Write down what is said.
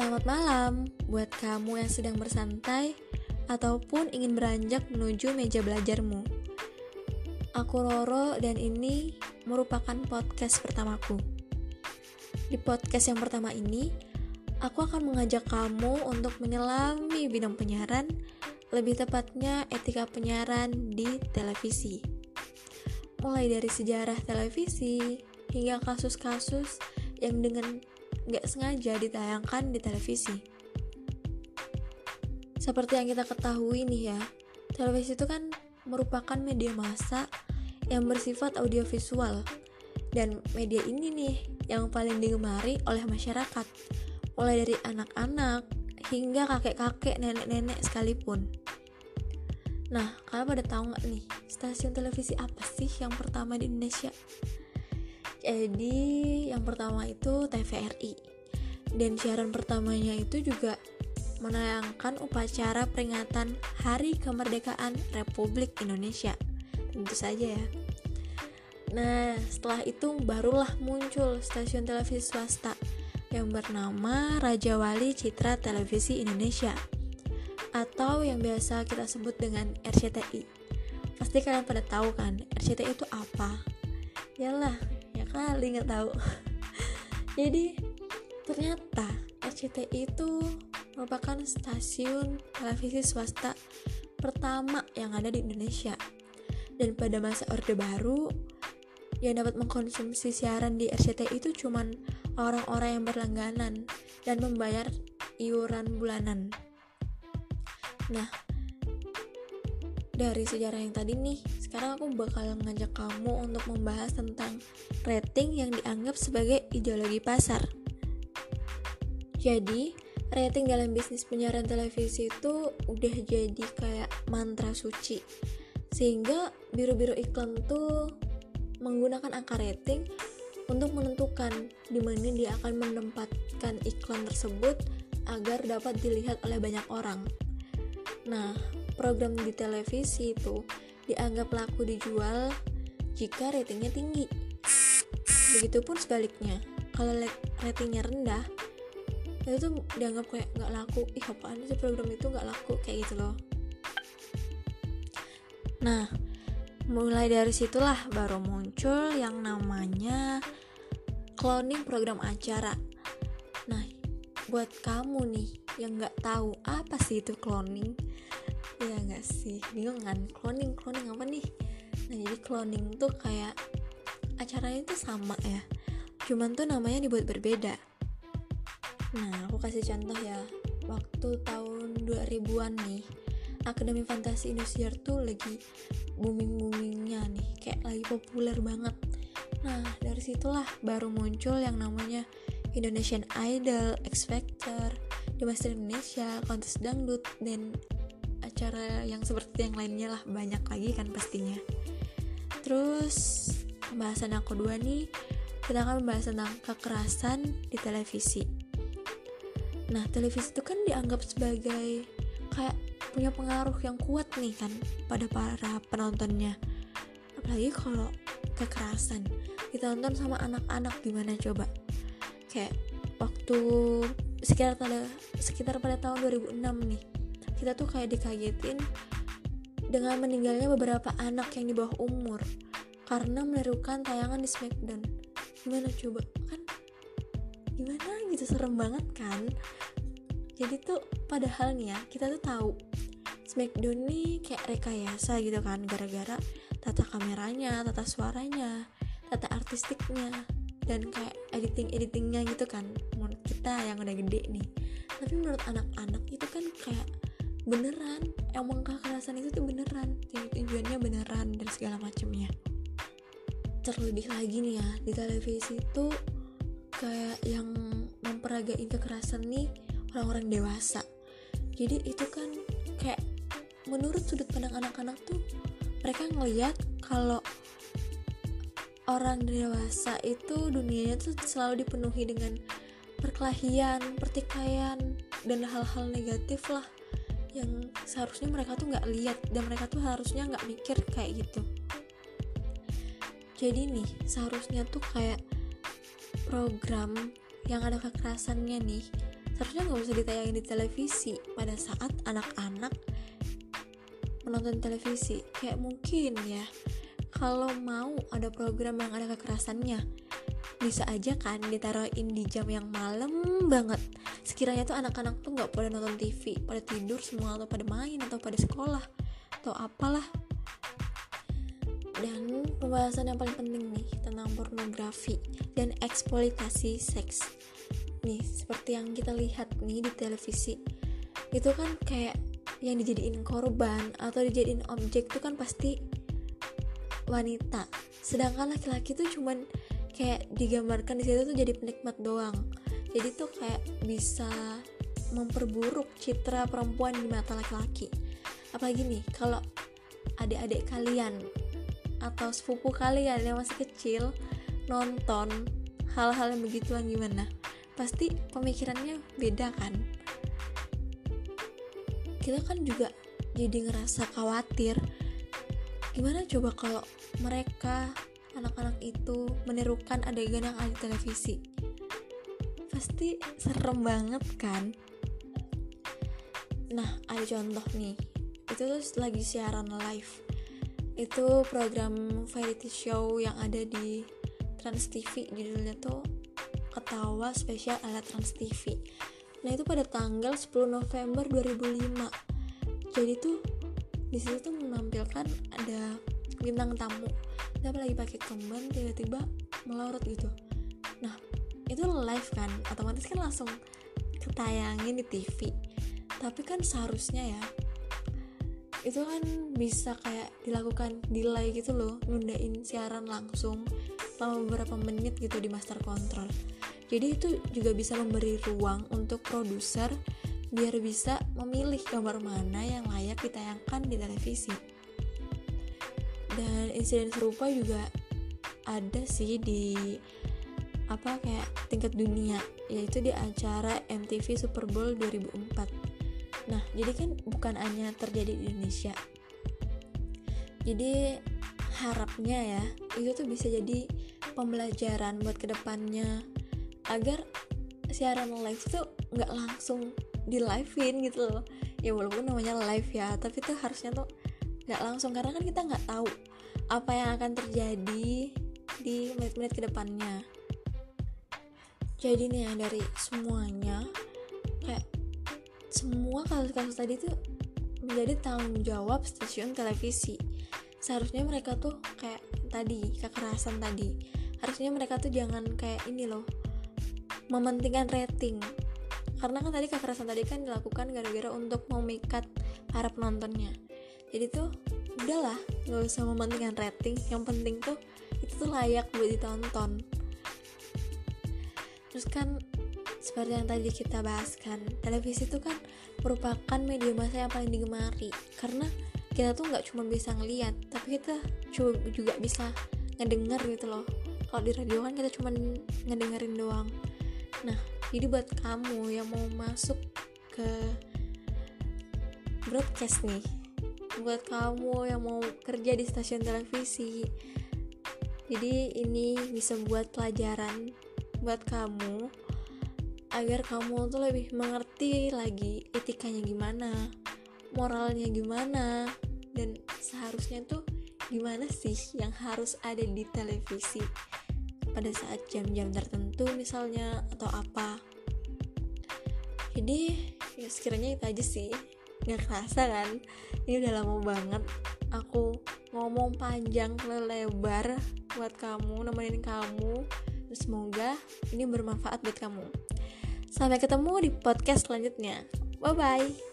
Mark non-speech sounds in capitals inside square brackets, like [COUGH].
Selamat malam buat kamu yang sedang bersantai ataupun ingin beranjak menuju meja belajarmu. Aku Roro dan ini merupakan podcast pertamaku. Di podcast yang pertama ini, aku akan mengajak kamu untuk menyelami bidang penyiaran, lebih tepatnya etika penyiaran di televisi. Mulai dari sejarah televisi hingga kasus-kasus yang dengan nggak sengaja ditayangkan di televisi. Seperti yang kita ketahui nih ya, televisi itu kan merupakan media massa yang bersifat audiovisual dan media ini nih yang paling digemari oleh masyarakat mulai dari anak-anak hingga kakek-kakek, nenek-nenek sekalipun. Nah, kalian pada tahu nggak nih stasiun televisi apa sih yang pertama di Indonesia? Jadi yang pertama itu TVRI dan siaran pertamanya itu juga menayangkan upacara peringatan Hari Kemerdekaan Republik Indonesia. Tentu saja ya. Nah, setelah itu barulah muncul stasiun televisi swasta yang bernama Raja Wali Citra Televisi Indonesia atau yang biasa kita sebut dengan RCTI. Pasti kalian pada tahu kan, RCTI itu apa? Yalah, kali nggak tahu [LAUGHS] jadi ternyata RCTI itu merupakan stasiun televisi swasta pertama yang ada di Indonesia dan pada masa Orde Baru yang dapat mengkonsumsi siaran di RCTI itu cuman orang-orang yang berlangganan dan membayar iuran bulanan. Nah, dari sejarah yang tadi nih, sekarang aku bakal ngajak kamu untuk membahas tentang rating yang dianggap sebagai ideologi pasar. Jadi, rating dalam bisnis penyiaran televisi itu udah jadi kayak mantra suci. Sehingga biru-biru iklan tuh menggunakan angka rating untuk menentukan di mana dia akan menempatkan iklan tersebut agar dapat dilihat oleh banyak orang. Nah, program di televisi itu dianggap laku dijual jika ratingnya tinggi. Begitupun sebaliknya, kalau ratingnya rendah, itu tuh dianggap kayak nggak laku. Ih apaan sih program itu nggak laku kayak gitu loh. Nah, mulai dari situlah baru muncul yang namanya cloning program acara. Nah, buat kamu nih yang nggak tahu apa sih itu cloning, ya nggak sih. Bingung kan? Cloning cloning apa nih? Nah jadi cloning tuh kayak acaranya tuh sama ya. Cuman tuh namanya dibuat berbeda. Nah aku kasih contoh ya. Waktu tahun 2000-an nih Akademi Fantasi Indosiar tuh lagi booming-boomingnya nih. Kayak lagi populer banget. Nah dari situlah baru muncul yang namanya Indonesian Idol, X Factor, The Master Indonesia, Kontes Dangdut, dan acara yang seperti yang lainnya lah banyak lagi kan pastinya. Terus pembahasan yang kedua nih kita akan membahas tentang kekerasan di televisi. Nah televisi itu kan dianggap sebagai kayak punya pengaruh yang kuat nih kan pada para penontonnya. Apalagi kalau kekerasan ditonton sama anak-anak gimana coba? Kayak waktu sekitar pada sekitar pada tahun 2006 nih kita tuh kayak dikagetin dengan meninggalnya beberapa anak yang di bawah umur karena menirukan tayangan di Smackdown. Gimana coba? Kan gimana gitu? Serem banget kan? Jadi tuh padahal nih ya kita tuh tahu Smackdown nih kayak rekayasa gitu kan gara-gara tata kameranya tata suaranya tata artistiknya dan kayak editing editingnya gitu kan. Menurut kita yang udah gede nih. Tapi menurut anak-anak itu kan kayak beneran. Emang kekerasan itu tuh beneran. Tujuannya beneran dan segala macamnya terlebih lagi nih ya di televisi itu kayak yang memperagain kekerasan nih orang-orang dewasa. Jadi itu kan kayak menurut sudut pandang anak-anak tuh mereka ngeliat kalau orang dewasa itu dunianya tuh selalu dipenuhi dengan perkelahian, pertikaian, dan hal-hal negatif lah yang seharusnya mereka tuh nggak lihat dan mereka tuh harusnya nggak mikir kayak gitu. Jadi nih seharusnya tuh kayak program yang ada kekerasannya nih seharusnya nggak usah ditayangin di televisi. Pada saat anak-anak menonton televisi kayak mungkin ya kalau mau ada program yang ada kekerasannya bisa aja kan ditaruhin di jam yang malam banget. Sekiranya tuh anak-anak tuh nggak pada nonton TV pada tidur semua atau pada main atau pada sekolah atau apalah. Dan pembahasan yang paling penting nih tentang pornografi dan eksploitasi seks. Nih seperti yang kita lihat nih di televisi itu kan kayak yang dijadiin korban atau dijadiin objek itu kan pasti wanita. Sedangkan laki-laki tuh cuman kayak digambarkan di situ tuh jadi penikmat doang. Jadi tuh kayak bisa memperburuk citra perempuan di mata laki-laki. Apalagi nih kalau adik-adik kalian atau sepupu kalian yang masih kecil nonton hal-hal yang begituan gimana? Pasti pemikirannya beda kan? Kita kan juga jadi ngerasa khawatir. Gimana coba kalau mereka anak-anak itu menirukan adegan yang ada di televisi. Pasti serem banget kan? Nah ada contoh nih. Itu tuh lagi siaran live. Itu program variety show yang ada di Trans TV judulnya tuh ketawa spesial ala Trans TV Nah itu pada tanggal 10 November 2005 Jadi tuh di situ tuh menampilkan ada bintang tamu Dia lagi pakai kemban tiba-tiba melorot gitu? Nah itu live kan otomatis kan langsung ketayangin di TV Tapi kan seharusnya ya itu kan bisa kayak dilakukan delay gitu loh nundain siaran langsung selama beberapa menit gitu di master control. Jadi itu juga bisa memberi ruang untuk produser biar bisa memilih gambar mana yang layak ditayangkan di televisi. Dan insiden serupa juga ada sih di apa kayak tingkat dunia yaitu di acara MTV Super Bowl 2004. Nah, jadi kan bukan hanya terjadi di Indonesia. Jadi harapnya ya itu tuh bisa jadi pembelajaran buat ke depannya agar siaran live tuh nggak langsung di livein gitu loh ya walaupun namanya live ya tapi tuh harusnya tuh nggak langsung karena kan kita nggak tahu apa yang akan terjadi di menit-menit ke depannya jadi nih ya dari semuanya kayak semua kasus-kasus tadi tuh menjadi tanggung jawab stasiun televisi. Seharusnya mereka tuh kayak tadi kekerasan tadi harusnya mereka tuh jangan kayak ini loh mementingkan rating. Karena kan tadi kekerasan tadi kan dilakukan gara-gara untuk memikat para penontonnya jadi tuh udahlah nggak usah mementingkan rating. Yang penting tuh itu tuh layak buat ditonton. Terus kan seperti yang tadi kita bahas kan televisi itu kan merupakan media massa yang paling digemari. Karena kita tuh nggak cuma bisa ngeliat tapi kita juga bisa ngedenger gitu loh. Kalau di radio kan kita cuma ngedengerin doang. Nah, jadi buat kamu yang mau masuk ke broadcast nih, buat kamu yang mau kerja di stasiun televisi, jadi ini bisa buat pelajaran buat kamu agar kamu tuh lebih mengerti lagi etikanya gimana, moralnya gimana, dan seharusnya tuh gimana sih yang harus ada di televisi pada saat jam-jam tertentu misalnya atau apa. Jadi ya sekiranya itu aja sih nggak kerasa kan? Ini udah lama banget aku ngomong panjang lebar buat kamu nemenin kamu. Semoga ini bermanfaat buat kamu. Sampai ketemu di podcast selanjutnya. Bye bye